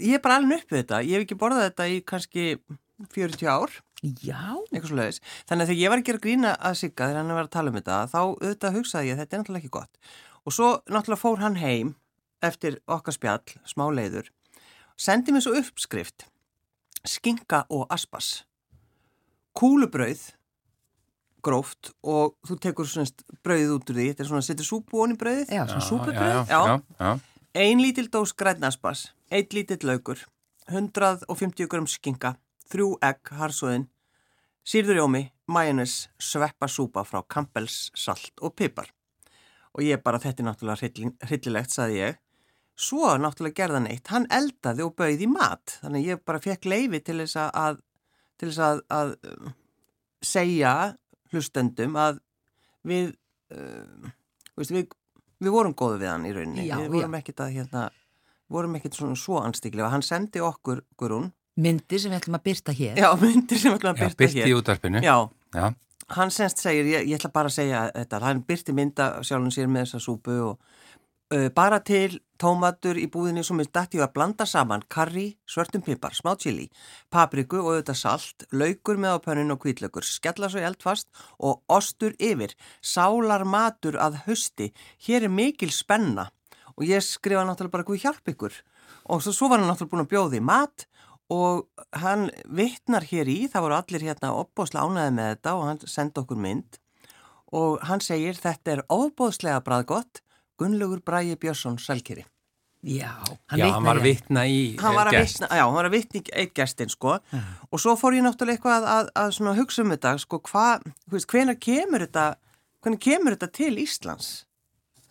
ég er bara alveg uppið þetta. Ég hef ekki borðað þetta í kannski 40 ár, Já, eitthvað svo leiðis. Þannig að þegar ég var að gera grína að sigga þegar hann var að tala um þetta, þá auðvitað hugsaði ég að þetta er náttúrulega ekki gott. Og svo náttúrulega fór hann heim eftir okkar spjall, smá leiður, sendi mér svo uppskrift, skinka og aspas, kúlubrauð, gróft og þú tekur svona brauðið út úr því, þetta er svona, setur súpu onni brauðið, já, svona Já, súpubröð. já, Já. já, já. ein lítil dós grænaspas, eitt lítill laukur, 150 gram skinka, þrjú egg, harsóðin, sírðurjómi, majónis, sveppasúpa frá Campbell's, salt og pipar. Og ég bara, þetta er náttúrulega hryllilegt, saði ég. Svo náttúrulega gerðan eitt, hann eldaði og bauði mat. Þannig ég bara fekk leifi til þess að, til þess að, að um, segja hlustendum að við, um, veist, við, við vorum góðu við hann í rauninni. Já, við vorum ekkit að, hérna, vorum ekkit svona svo anstíklega. Hann sendi okkur, Gurún, Myndir sem við ætlum að byrta hér. já, myndir sem við ætlum að Já, byrta byrti í hér. útvarpinu. Já, Já. hann semst segir, ég, ég ætla bara að segja þetta, hann byrti mynda sjálfum sér með þessa súpu og uh, bara til tómatur í búðinni sem er dætti að blanda saman karri, svörtum pipar, smá chili, papriku og auðvitað salt, laukur með á pönnun og kvítlaukur, skella svo í eldfast og ostur yfir, sálar matur að hausti, hér er mikil spenna og ég skrifa náttúrulega bara hvað hjálp ykkur og svo, svo var hann náttúrulega búin að bjóða í mat og hann vittnar hér í, það voru allir hérna opbóðslega ánæði með þetta og hann sendi okkur mynd og hann segir þetta er ofbóðslega bræðgott Gunnlaugur Bræi Björnsson Selkeri. Já, Já, hann var vitnar í- vitna í Hann var að gest. vitna, já, hann var að vitna í eitt gestin sko og svo fór ég náttúrulega eitthvað að, að, að hugsa um þetta sko hvað, hvenar kemur þetta, hvenar kemur þetta til Íslands?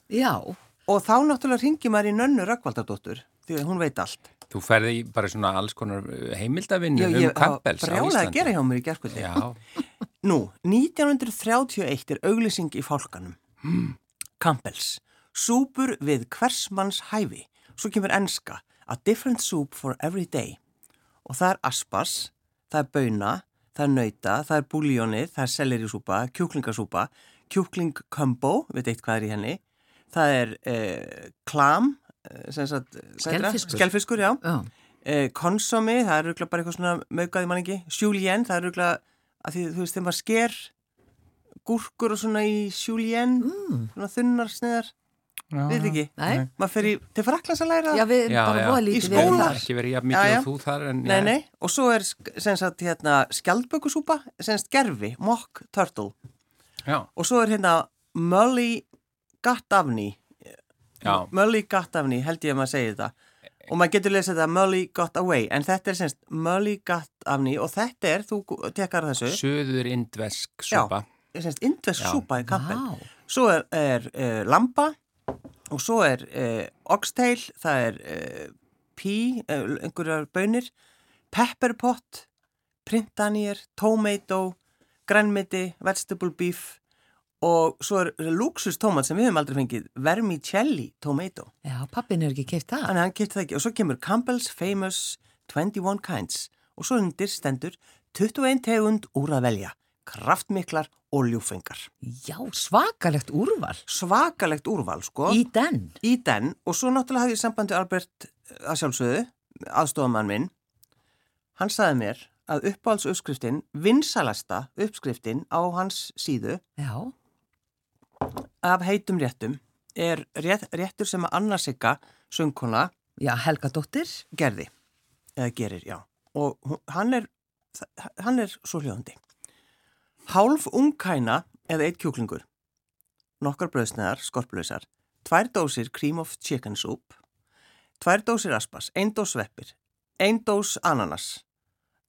Já, Og þá náttúrulega ringi maður í nönnu Rökkvaldardóttur því að hún veit allt. Þú ferði bara svona alls konar heimildavinnu Já, um ég Campbells á brjálaði að Íslandi. gera hjá mér í gerkvöldi. Já, Nú, 1931 er auglýsing í fálkanum. Campbell's. Súpur við hversmanns hæfi. Svo kemur enska. A different soup for every day. Og það er aspas, það er bauna, það er nauta, það er búljónið, það er sellerisúpa, kjúklingasúpa, kjúklingkumbo, veit eitt hvað er í henni. Það er eh, klam, eh? Skelfiskur. Já, Eh, konsomi, það er rúglega bara eitthvað svona möggaði mann ekki. Sjúlien, það er rúglega að því þú veist þegar maður sker gúrkur og svona í sjúlien, mm. svona þunnar sneðar, já, við ekki. Nei. Maður fer í, til Fraklands að læra já, við Já, Í lítið skóla? við Það það. er ekki verið jafn mikið og þú þar en Nei, nei, og svo er sagt hérna skjaldbökusúpa, gerfi, mock turtle. Já, Og svo er hérna Mully Gattafni, já, Mully Gattafni, held ég að maður segi þetta. Og maður getur lesið þetta Mully Got Away, en þetta er semst Mully Gattafni og þetta er, þú tekar þessu, söður indvesk súpa. semst indvesk Já. súpa í kampel. Vá, Svo er, er uh, lamba og svo er uh, oxtail, það er uh, pí, uh, einhverjar bönir, pepperpot, printanýr, tomato, grænmiti, vegetable beef og svo er luxustómat sem við höfum aldrei fengið, vermicelli tomato. já, pappin er ekki keift það. Þannig að hann kipti það ekki. Og svo kemur Campbell's Famous 21 Kinds og svo undir stendur 21 tegund úr að velja, kraftmiklar og ljúfengar. Já, svakalegt úrval. Svakalegt úrval, sko. Í den. í den og svo náttúrulega hafði ég sambandi Albert eh, að sjálfsögðu, aðstofamann minn hann saði mér að uppáhalds uppskriftin, vinsalasta uppskriftin á hans síðu Já, af heitum réttum er rétt, réttur sem að Anna Sigga söngkona já, Helga dóttir. gerði eða gerir, já og hann er, hann er svo hljóðandi hálf ungkæna eða eitt kjúklingur nokkar bröðsneðar, skorplausar tvær dósir cream of chicken soup tvær dósir aspas ein dós sveppir, ein dós ananas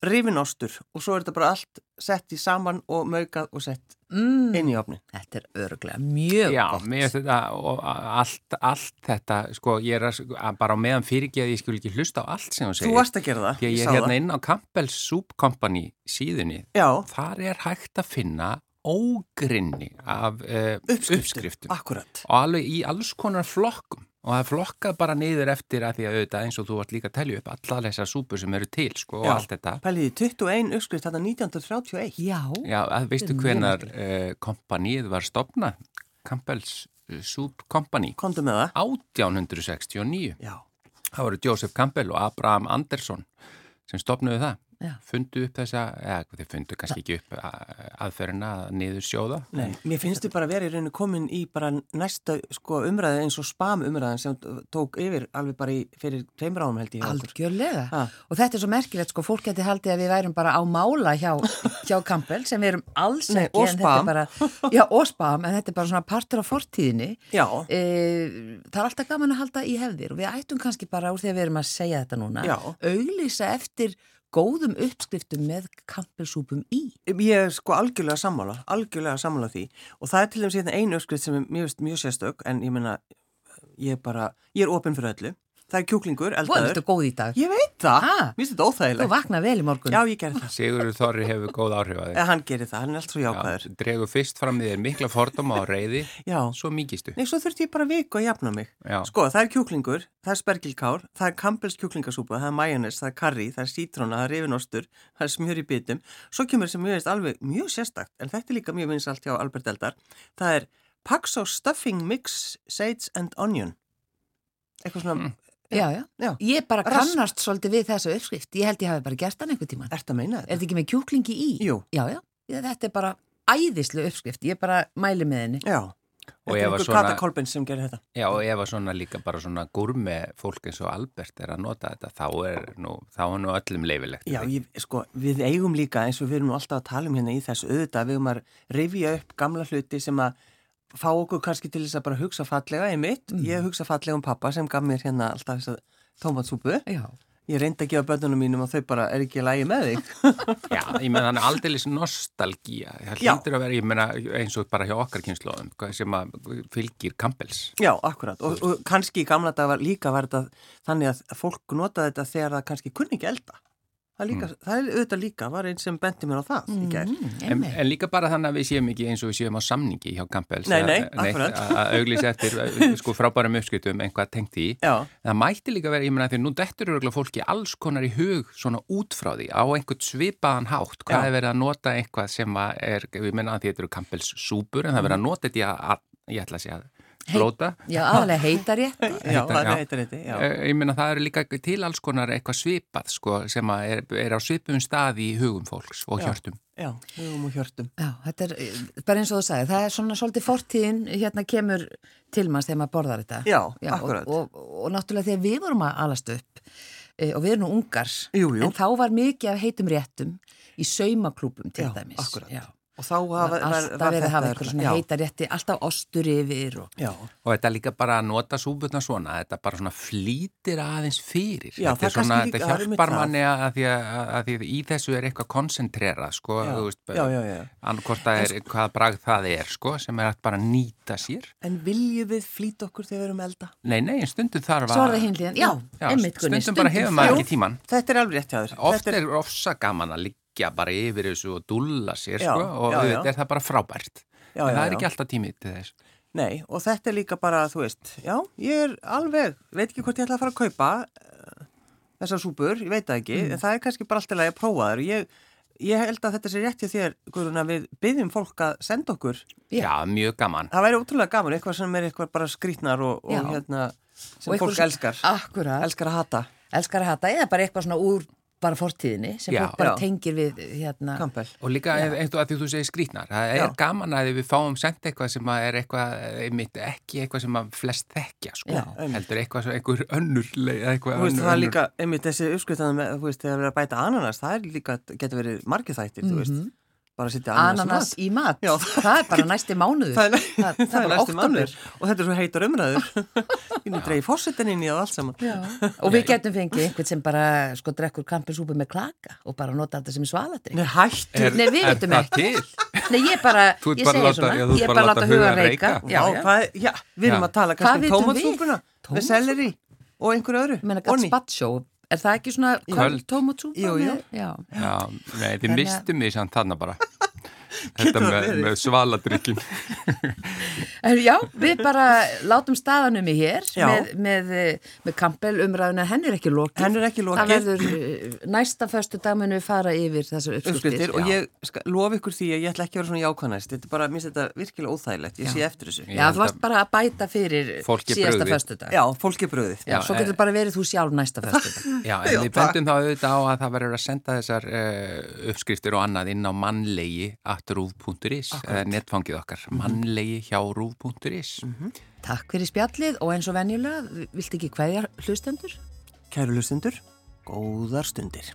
rifin ostur og svo er þetta bara allt sett í saman og maukað og sett Mm, inn í opnin þetta er örglega mjög Já, gott. finnst þetta og allt, allt þetta, sko, ég er að, bara á meðan fyrirgeði, ég skul ekki hlusta á allt sem þú segir. Þú varst að gera það, að ég sá er hérna það. inn á Campbell's Soup Company síðunni. Já, Þar er hægt að finna ógrinni af uh, uppskriftum, uppskriftum. Akkurat Og alveg í alls konar flokkum. Og það flokkað bara niður eftir að því að auðvitað eins og þú vart líka að telja upp allar þessar súpur sem eru til sko og Já. allt þetta. Pæliði 21 uppskrift þetta 1931. Já, Já, að veistu hvenar uh, kompanið var stopnað? Campbell's uh, Soup Company Komdu með það. 1869. Já. Það voru Joseph Campbell og Abraham Anderson sem stopnuðu það. Já. Fundu upp þessa, eða þeir fundu kannski ekki upp að- aðferðina að niður sjóða. Nei, mér finnst þið bara verið í rauninu komin í bara næsta sko, umræði eins og spam umræðin sem tók yfir alveg bara í, fyrir tveimur ánum held ég. algjörlega. Ha. Og þetta er svo merkilegt, sko, fólk geti haldið að við værum bara á mála hjá, hjá Campbell sem við erum alls Nei, ekki. og en þetta spam. er Bara, já, og spam, en þetta er bara svona partur af fortíðinni. Já, E, það er alltaf gaman að halda í hefðir og við ættum kannski bara úr því að við erum að segja þetta núna, auglýsa eftir góðum uppskriftum með kampelsúpum í. ég er sko algjörlega sammála, algjörlega sammála því og það er til dæmis hérna einu uppskrift sem er mjög, mjög sérstök en ég meina, ég er bara, ég er opinn fyrir öllu. Það er kjúklingur, eldaður. ertu góð í dag? Ég veit það, Ha? mér finnst þetta Þú óþægilegt. vakna vel í morgun. Já, ég gerði það. Sigurður Þorri hefur góð áhrif að þig. Eða hann gerir það, hann er alltaf svo jákvæður. Já, dregur fyrst fram í þér mikla fordóma og reyði, Já. svo mikistu. Nei, svo þurfti ég bara viku að jafna mig. Já. Sko, það er kjúklingur, það er spergilkár, það er Campbell's kjúklingasúpa, það er majónes, það er karri, það er sítróna, það er rifinostur, það er smjör í bitum. Svo kemur sem mjög veist alveg mjög sérstakt, en þetta er líka mjög vinsalt hjá Albert Eldar. Það er Paxo Stuffing Mix Sage and Onion. Eitthvað svona, Já, já. já, Ég bara Rasp. kannast svolítið við þessu uppskrift. Ég held ég hafi bara gert hann einhver tíman. ert að meina Er þetta? þetta ekki með kjúklingi í? Jú. Já, já. Þetta er bara æðislu uppskrift. Ég bara mæli með henni. Já. Og Þetta er einhver svona- Kata Kolbens sem gerir þetta. Já, og ef að svona líka bara svona gúrme fólk eins og Albert er að nota þetta, þá er nú, þá er nú öllum leifilegt. Já, ég, sko, við eigum líka eins og við erum nú alltaf að tala um hérna í þessu auðvitað, við eigum að rifja upp gamla hluti sem að fá okkur kannski til þess að bara hugsa fallega einmitt. Ég hugsa fallega um pappa sem gaf mér hérna alltaf þess að tómatsúpu. Ég reyndi að gefa börnunum mínum og þau bara er ekki að lægi með þig. Já, ég meina þannig aldeilis nostalgía. Það hlýtur að vera, ég meina eins og bara hjá okkar kynnslóðum, sem að fylgir Campbells. Já, akkurat. Og, og kannski í gamla dag var líka var þetta þannig að fólk nota þetta þegar það kannski kunni ekki elda. Það líka, það er auðvitað líka, var einn sem bendi mér á það í gær. Mm, En, en líka bara þannig að við séum ekki eins og við séum á samningi hjá Campbells. Nei, nei, akkurat. Að auglýsa eftir eh, sko frábærum uppskutum einhvað tengt í. Já, Það mætti líka vera, ég meina því nú dettur örgulega fólki alls konar í hug svona út frá því á einhvern svipaðan hátt. Hvað Já. er verið að nota eitthvað sem að er, við menna að því þetta eru Campbells súpur en það er verið að nota þetta í að, að ég ætla að segja að blóta. Já, aðalega heitar ég. já, já. já. Eh, Ég meina það eru líka til alls konar eitthvað svipað sko sem að er, er á svipum stað í hugum fólks og Já. hjörtum. Já, hugum og hjörtum. Já, þetta er bara eins og þú sagði, það er svona svolítið fortíðin hérna kemur til manns þegar maður borðar þetta. Já, og, akkurat. og, og, og náttúrulega þegar við vorum að alast upp e, og við erum nú ungar, Jú, jú. en þá var mikið af heitum réttum í saumaklúpum til Já, dæmis. akkurat. Og þá hafa, Alltaf verið að hafa eitthvað svona já, heita rétti, alltaf ostur yfir og... Og þetta líka bara að nota súputna svona, þetta bara svona flýtir aðeins fyrir. Já, þetta er svona, líka- þetta er hjálpar manni að, að, því að, að því að í þessu er eitthvað koncentrera, sko, annarkort það er, hvað bragð það er, sko, sem er að bara nýta sér. En viljum við flýta okkur þegar við erum elda? Nei, nei, en stundum þarf er hinliðan, já, Já, einmitt Gunni, stundum bara hefur maður ekki tíman. Þetta er alveg rétt hjá þér. Oft Þetta er ofsa gaman að liggja bara yfir þessu og dúlla sér, Já, sko, og já, já. auðvitað er það bara frábært. Já, en já, það er já. ekki alltaf tímið til þess. Nei, og þetta er líka bara, þú veist, já, ég er alveg, veit ekki hvort ég ætla að fara að kaupa uh, þessar súpur, ég veit það ekki, Mm. en það er kannski bara alltaf að prófa þær. Ég, ég held að þetta sé rétt hjá þér, Guðrún, að við byggjum fólk að senda okkur. Já. Já, mjög gaman. Það væri ótrúlega gaman, eitthvað sem er eitthvað bara skrýtnar og, og hérna, sem Og fólk elskar. Akkurat, Elskar að hata. elskar að hata, eða bara eitthvað svona úr bara fortíðinni sem Já. bara Já. tengir við hérna. Campbell. Og líka ef, ef, að því þú segir skrýtnar, það er Já. gaman að við fáum sendt eitthvað sem að er eitthvað, einmitt, ekki eitthvað sem að flest þekkja, sko. Heldur eitthvað, svo- einhver önnur eitthvað Þú veist, önnur, það er líka, einmitt þessi uppskriftaðan með, þú veist, þegar við erum að bæta ananas, það er líka, getur verið margir þættir, þú veist, bara að setja ananas, ananas í mat, Já. það er bara næsti mánuður Það er, það, það er bara mannur og þetta er svo heitar umræður. Inn í það allt saman. Já. og við getum fengið einhvern sem bara sko drekkur kampelsúpu með klaka og bara nota þetta sem svaladrykk Nei, hættu. Nei, við vitum það ekki. Nei, ég bara, ég láta- svona já, ég er bara láta huga reyka við erum að tala kannski um tómatsúpuna, Tómatsúpu? með selleri og einhverju öðru. Onni. gazpacho, er það ekki svona Köld. tómatsúpa? Jú, jú. með- Já, Já, nei, þið mistum því samt þarna bara. Þetta með, með svaladrykkin. En já, við bara látum staðanum í hér Já. með, með, eh, með Campbell umræðuna, henn er ekki lokið. Henn er ekki lokið. Það verður eh, næsta föstu dag munum við fara yfir þessar uppskriftir. og Já. ég skal, lofa ykkur því að ég ætla ekki að vera svona jákvæðnæst þetta er bara, minnst þetta virkilega óþægilegt ég Já. sé eftir þessu Já, þú varst bara að bæta fyrir síðasta föstu dag. Já, fólki bröðið Já, svo getur bara verið þú sjálf næsta föstu dag. Já, en Já, við bendum þá auðvitað á að það verður að senda þessar uh, uppskriftir og annað inn á mannlegi atruv.is eða netfangið okkar mm -hmm. mannlegi hjá ruv.is mm -hmm. Takk fyrir spjallið og eins og venjulega vilt ekki hverjar hlustendur? Kæru hlustendur, góðar stundir